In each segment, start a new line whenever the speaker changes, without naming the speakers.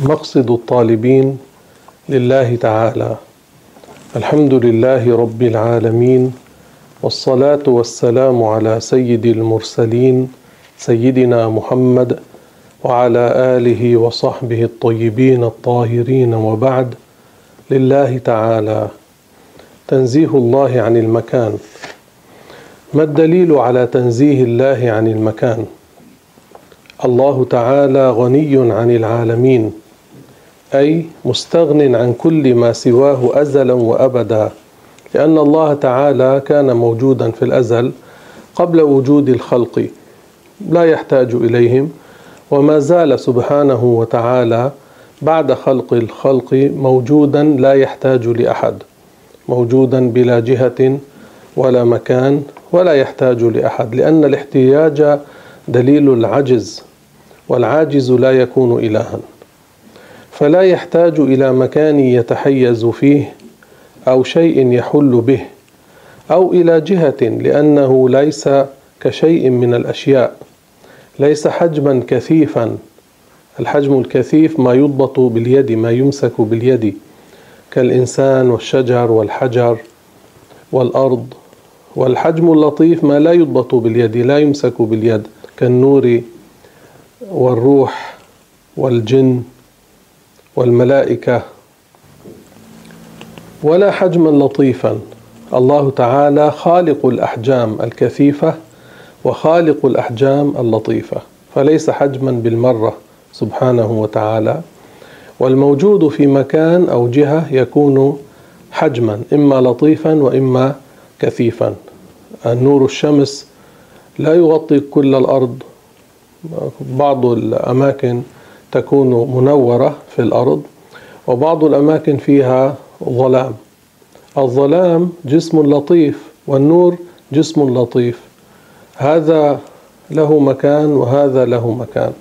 مقصد الطالبين لله تعالى الحمد لله رب العالمين والصلاة والسلام على سيد المرسلين سيدنا محمد وعلى آله وصحبه الطيبين الطاهرين وبعد لله تعالى. تنزيه الله عن المكان. ما الدليل على تنزيه الله عن المكان؟ الله تعالى غني عن العالمين أي مستغن عن كل ما سواه أزلا وأبدا لأن الله تعالى كان موجودا في الأزل قبل وجود الخلق لا يحتاج إليهم. وما زال سبحانه وتعالى بعد خلق الخلق موجودا لا يحتاج لأحد موجودا بلا جهة ولا مكان ولا يحتاج لأحد لأن الاحتياج دليل العجز والعاجز لا يكون إلها. فلا يحتاج إلى مكان يتحيز فيه أو شيء يحل به أو إلى جهة لأنه ليس كشيء من الأشياء. ليس حجما كثيفا. الحجم الكثيف ما يضبط باليد ما يمسك باليد. كالإنسان والشجر والحجر والأرض. والحجم اللطيف ما لا يضبط باليد لا يمسك باليد. كالنور والروح والجن والملائكة. ولا حجما لطيفا. الله تعالى خالق الأحجام الكثيفة. وخالق الأحجام اللطيفة فليس حجما بالمرة سبحانه وتعالى. والموجود في مكان أو جهة يكون حجما إما لطيفا وإما كثيفا. النور الشمس لا يغطي كل الأرض. بعض الأماكن تكون منورة في الأرض وبعض الأماكن فيها ظلام. الظلام جسم لطيف والنور جسم لطيف. هذا له مكان وهذا له مكان.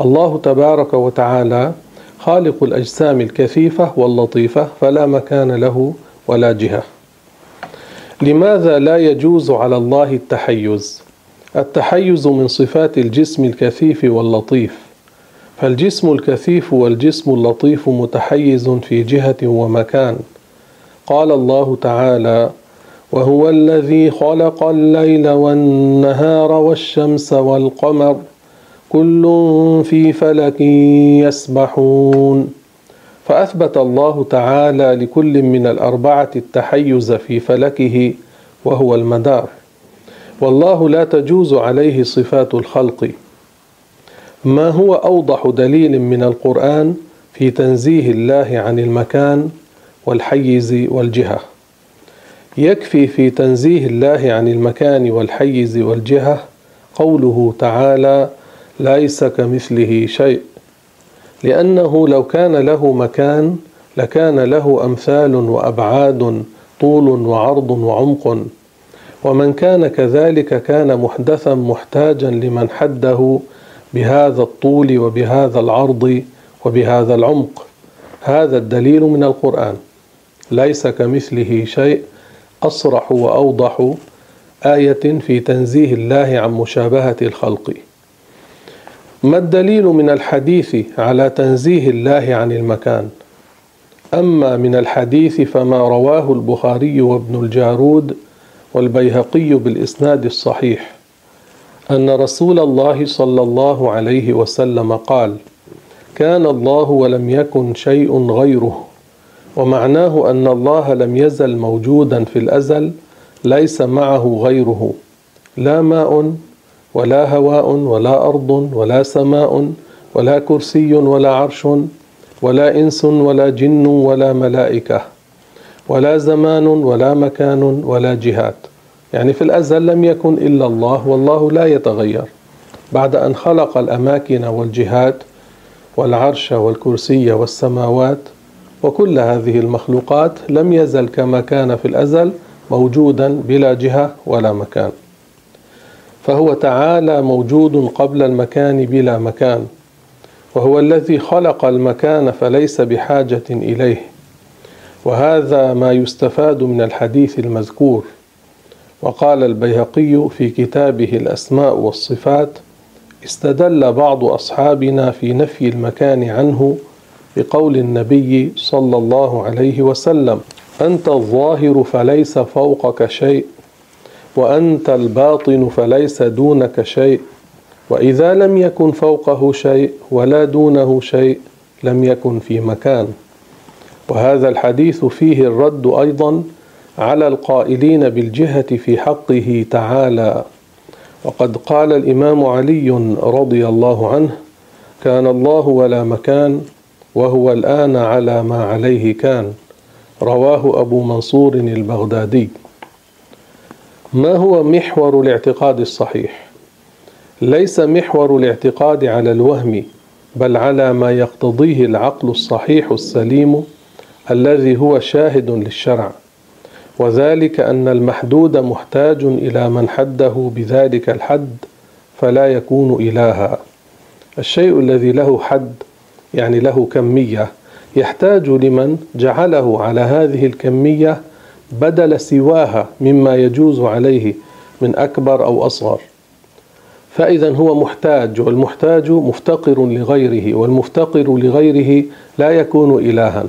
الله تبارك وتعالى خالق الأجسام الكثيفة واللطيفة فلا مكان له ولا جهة. لماذا لا يجوز على الله التحيز؟ التحيز من صفات الجسم الكثيف واللطيف. فالجسم الكثيف والجسم اللطيف متحيز في جهة ومكان. قال الله تعالى وهو الذي خلق الليل والنهار والشمس والقمر كل في فلك يسبحون. فأثبت الله تعالى لكل من الأربعة التحيز في فلكه وهو المدار. والله لا تجوز عليه صفات الخلق. ما هو أوضح دليل من القرآن في تنزيه الله عن المكان والحيز والجهة؟ يكفي في تنزيه الله عن المكان والحيز والجهة قوله تعالى ليس كمثله شيء لأنه لو كان له مكان لكان له أمثال وأبعاد طول وعرض وعمق. ومن كان كذلك كان محدثا محتاجا لمن حده بهذا الطول وبهذا العرض وبهذا العمق. هذا الدليل من القرآن. ليس كمثله شيء اصرح وأوضح آية في تنزيه الله عن مشابهة الخلق. ما الدليل من الحديث على تنزيه الله عن المكان؟ أما من الحديث فما رواه البخاري وابن الجارود والبيهقي بالإسناد الصحيح أن رسول الله صلى الله عليه وسلم قال كان الله ولم يكن شيء غيره. ومعناه أن الله لم يزل موجودا في الأزل ليس معه غيره. لا ماء ولا هواء ولا أرض ولا سماء ولا كرسي ولا عرش ولا إنس ولا جن ولا ملائكة ولا زمان ولا مكان ولا جهات. يعني في الأزل لم يكن إلا الله والله لا يتغير. بعد أن خلق الأماكن والجهات والعرش والكرسي والسماوات وكل هذه المخلوقات لم يزل كما كان في الأزل موجودا بلا جهة ولا مكان. فهو تعالى موجود قبل المكان بلا مكان وهو الذي خلق المكان فليس بحاجة إليه. وهذا ما يستفاد من الحديث المذكور. وقال البيهقي في كتابه الأسماء والصفات استدل بعض أصحابنا في نفي المكان عنه بقول النبي صلى الله عليه وسلم أنت الظاهر فليس فوقك شيء وأنت الباطن فليس دونك شيء وإذا لم يكن فوقه شيء ولا دونه شيء لم يكن في مكان. وهذا الحديث فيه الرد أيضا على القائلين بالجهة في حقه تعالى. وقد قال الإمام علي رضي الله عنه كان الله ولا مكان وهو الآن على ما عليه كان. رواه أبو منصور البغدادي. ما هو محور الاعتقاد الصحيح؟ ليس محور الاعتقاد على الوهم بل على ما يقتضيه العقل الصحيح السليم الذي هو شاهد للشرع. وذلك أن المحدود محتاج إلى من حده بذلك الحد فلا يكون إلها. الشيء الذي له حد يعني له كمية. يحتاج لمن جعله على هذه الكمية بدل سواها مما يجوز عليه من أكبر أو أصغر. فإذا هو محتاج والمحتاج مفتقر لغيره والمفتقر لغيره لا يكون إلها.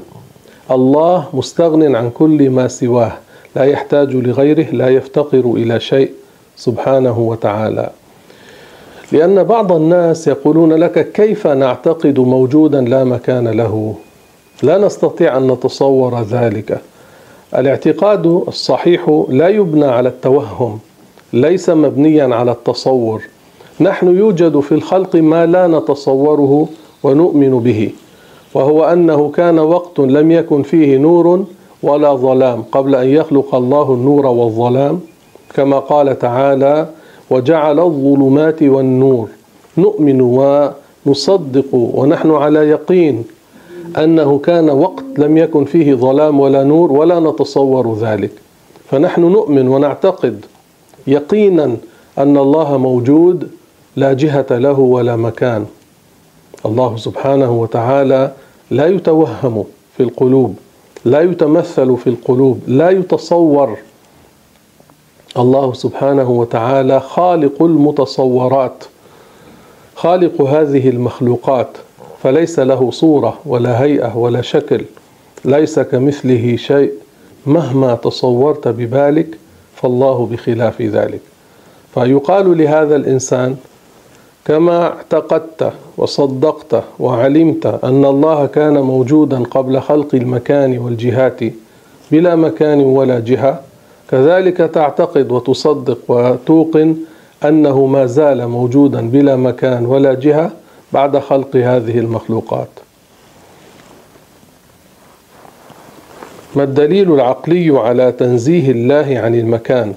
الله مستغن عن كل ما سواه لا يحتاج لغيره لا يفتقر إلى شيء سبحانه وتعالى. لأن بعض الناس يقولون لك كيف نعتقد موجودا لا مكان له؟ لا نستطيع أن نتصور ذلك. الاعتقاد الصحيح لا يبنى على التوهم ليس مبنيا على التصور. نحن يوجد في الخلق ما لا نتصوره ونؤمن به وهو أنه كان وقت لم يكن فيه نور ولا ظلام قبل أن يخلق الله النور والظلام. كما قال تعالى وجعل الظلمات والنور. نؤمن ونصدق ونحن على يقين أنه كان وقت لم يكن فيه ظلام ولا نور ولا نتصور ذلك. فنحن نؤمن ونعتقد يقينا أن الله موجود لا جهة له ولا مكان. الله سبحانه وتعالى لا يتوهم في القلوب لا يتمثل في القلوب لا يتصور الله سبحانه وتعالى خالق المتصورات خالق هذه المخلوقات فليس له صورة ولا هيئة ولا شكل ليس كمثله شيء مهما تصورت ببالك فالله بخلاف ذلك. فيقال لهذا الإنسان كما اعتقدت وصدقت وعلمت أن الله كان موجودا قبل خلق المكان والجهات بلا مكان ولا جهة كذلك تعتقد وتصدق وتوقن أنه ما زال موجودا بلا مكان ولا جهة بعد خلق هذه المخلوقات. ما الدليل العقلي على تنزيه الله عن المكان؟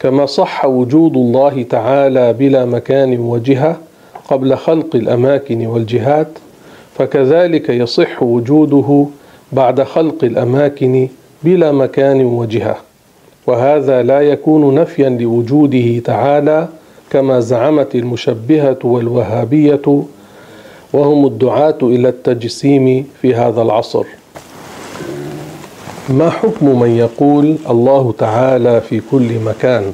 كما صح وجود الله تعالى بلا مكان وجهة قبل خلق الأماكن والجهات فكذلك يصح وجوده بعد خلق الأماكن بلا مكان وجهة. وهذا لا يكون نفيا لوجوده تعالى كما زعمت المشبهة والوهابية وهم الدعاة إلى التجسيم في هذا العصر. ما حكم من يقول الله تعالى في كل مكان؟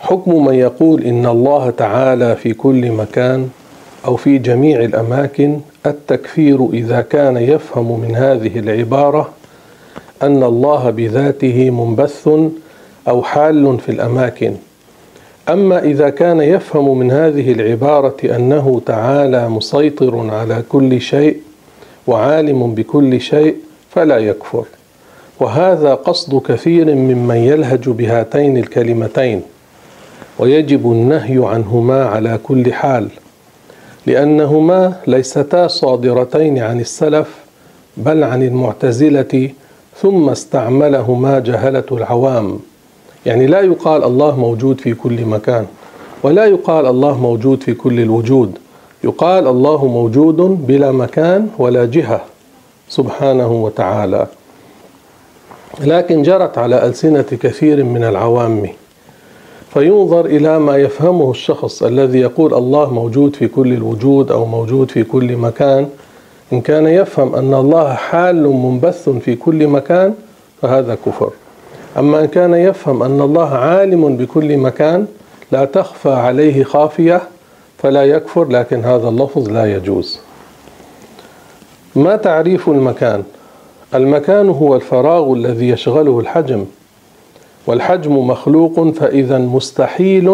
حكم من يقول إن الله تعالى في كل مكان أو في جميع الأماكن التكفير إذا كان يفهم من هذه العبارة أن الله بذاته منبث أو حال في الأماكن. أما إذا كان يفهم من هذه العبارة أنه تعالى مسيطر على كل شيء وعالم بكل شيء فلا يكفر. وهذا قصد كثير ممن يلهج بهاتين الكلمتين. ويجب النهي عنهما على كل حال لأنهما ليستا صادرتين عن السلف بل عن المعتزلة ثم استعملهما جهلة العوام. يعني لا يقال الله موجود في كل مكان ولا يقال الله موجود في كل الوجود. يقال الله موجود بلا مكان ولا جهة سبحانه وتعالى. لكن جرت على ألسنة كثير من العوام. فينظر إلى ما يفهمه الشخص الذي يقول الله موجود في كل الوجود أو موجود في كل مكان إن كان يفهم أن الله حال منبث في كل مكان فهذا كفر. أما إن كان يفهم أن الله عالم بكل مكان لا تخفى عليه خافية فلا يكفر لكن هذا اللفظ لا يجوز. ما تعريف المكان؟ المكان هو الفراغ الذي يشغله الحجم والحجم مخلوق فإذا مستحيل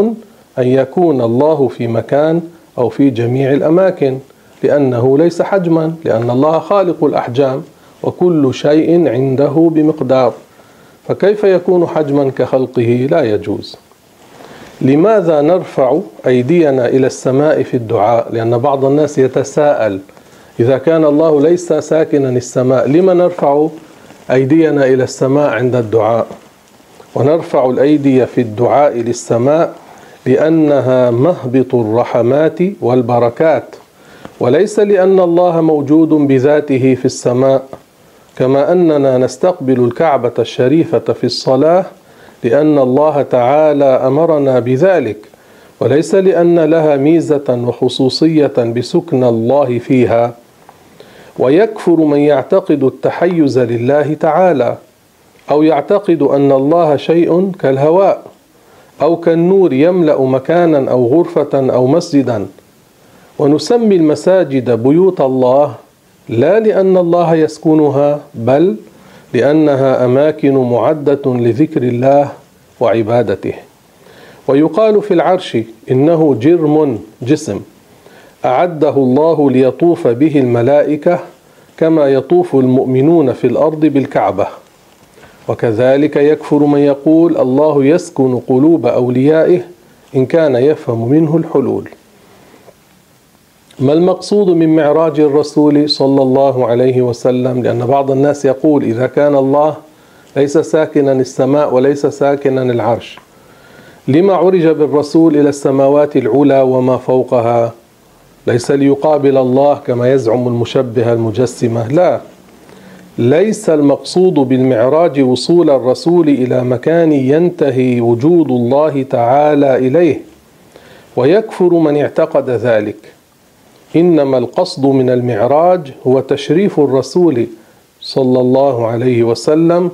أن يكون الله في مكان أو في جميع الأماكن. لأنه ليس حجما لأن الله خالق الأحجام وكل شيء عنده بمقدار. فكيف يكون حجما كخلقه؟ لا يجوز. لماذا نرفع أيدينا إلى السماء في الدعاء؟ لأن بعض الناس يتساءل إذا كان الله ليس ساكنا السماء لما نرفع أيدينا إلى السماء عند الدعاء؟ ونرفع الأيدي في الدعاء للسماء لأنها مهبط الرحمات والبركات. وليس لأن الله موجود بذاته في السماء كما أننا نستقبل الكعبة الشريفة في الصلاة لأن الله تعالى أمرنا بذلك وليس لأن لها ميزة وخصوصية بسكن الله فيها ويكفر من يعتقد التحيز لله تعالى أو يعتقد أن الله شيء كالهواء أو كالنور يملأ مكانا أو غرفة أو مسجدا. ونسمي المساجد بيوت الله لا لأن الله يسكنها بل لأنها أماكن معدة لذكر الله وعبادته. ويقال في العرش إنه جرم جسم أعده الله ليطوف به الملائكة كما يطوف المؤمنون في الأرض بالكعبة. وكذلك يكفر من يقول الله يسكن قلوب أوليائه إن كان يفهم منه الحلول. ما المقصود من معراج الرسول صلى الله عليه وسلم؟ لأن بعض الناس يقول إذا كان الله ليس ساكنا السماء وليس ساكنا العرش لما عرج بالرسول إلى السماوات العلى وما فوقها؟ ليس ليقابل الله كما يزعم المشبهة المجسمة. لا ليس المقصود بالمعراج وصول الرسول إلى مكان ينتهي وجود الله تعالى إليه ويكفر من اعتقد ذلك. إنما القصد من المعراج هو تشريف الرسول صلى الله عليه وسلم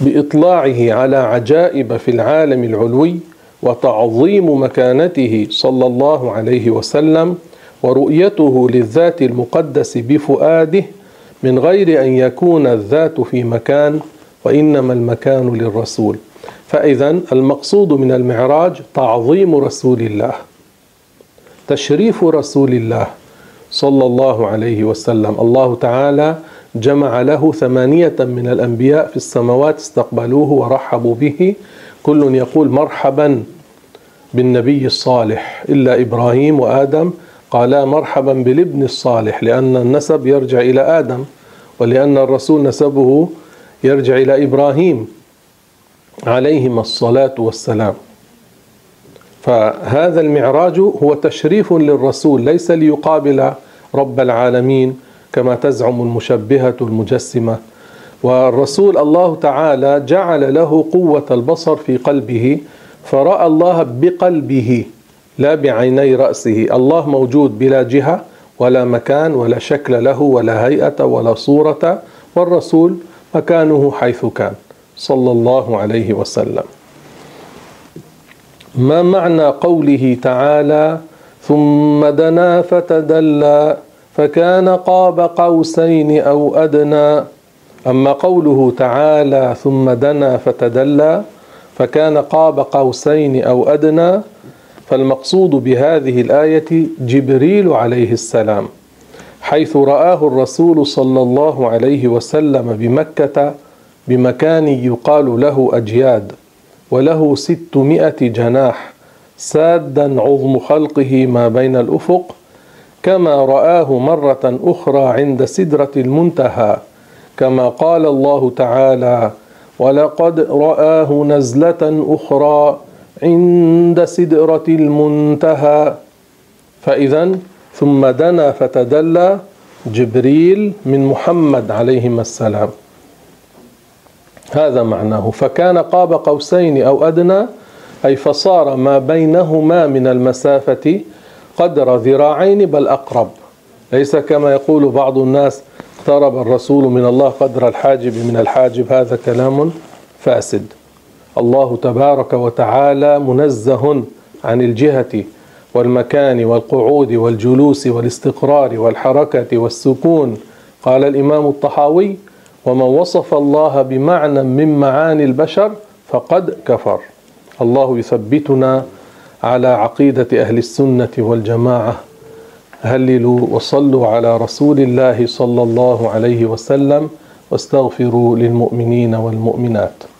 بإطلاعه على عجائب في العالم العلوي وتعظيم مكانته صلى الله عليه وسلم ورؤيته للذات المقدس بفؤاده من غير أن يكون الذات في مكان وإنما المكان للرسول. فإذا المقصود من المعراج تعظيم رسول الله تشريف رسول الله. صلى الله عليه وسلم. الله تعالى جمع له ثمانية من الأنبياء في السماوات استقبلوه ورحبوا به. كل يقول مرحبا بالنبي الصالح إلا إبراهيم وآدم. قالا مرحبا بالابن الصالح لأن النسب يرجع إلى آدم ولأن الرسول نسبه يرجع إلى إبراهيم. عليهما الصلاة والسلام. فهذا المعراج هو تشريف للرسول ليس ليقابل رب العالمين كما تزعم المشبهة المجسمة. والرسول الله تعالى جعل له قوة البصر في قلبه فرأى الله بقلبه لا بعيني رأسه. الله موجود بلا جهة ولا مكان ولا شكل له ولا هيئة ولا صورة. والرسول مكانه حيث كان صلى الله عليه وسلم. ما معنى قوله تعالى ثم دنا فتدلى فكان قاب قوسين أو أدنى. أما قوله تعالى ثم دنا فتدلى فكان قاب قوسين أو أدنى فالمقصود بهذه الآية جبريل عليه السلام حيث رآه الرسول صلى الله عليه وسلم بمكة بمكان يقال له أجياد. وله ستمائة جناح سادا عظم خلقه ما بين الأفق كما رآه مرة أخرى عند سدرة المنتهى كما قال الله تعالى ولقد رآه نزلة أخرى عند سدرة المنتهى فإذا ثم دنا فتدلى جبريل من محمد عليهما السلام. هذا معناه. فكان قاب قوسين أو أدنى أي فصار ما بينهما من المسافة قدر ذراعين بل أقرب. ليس كما يقول بعض الناس اقترب الرسول من الله قدر الحاجب من الحاجب هذا كلام فاسد. الله تبارك وتعالى منزه عن الجهة والمكان والقعود والجلوس والاستقرار والحركة والسكون. قال الإمام الطحاوي ومن وصف الله بمعنى من معاني البشر فقد كفر. الله يثبتنا على عقيدة أهل السنة والجماعة. هللوا وصلوا على رسول الله صلى الله عليه وسلم. واستغفروا للمؤمنين والمؤمنات.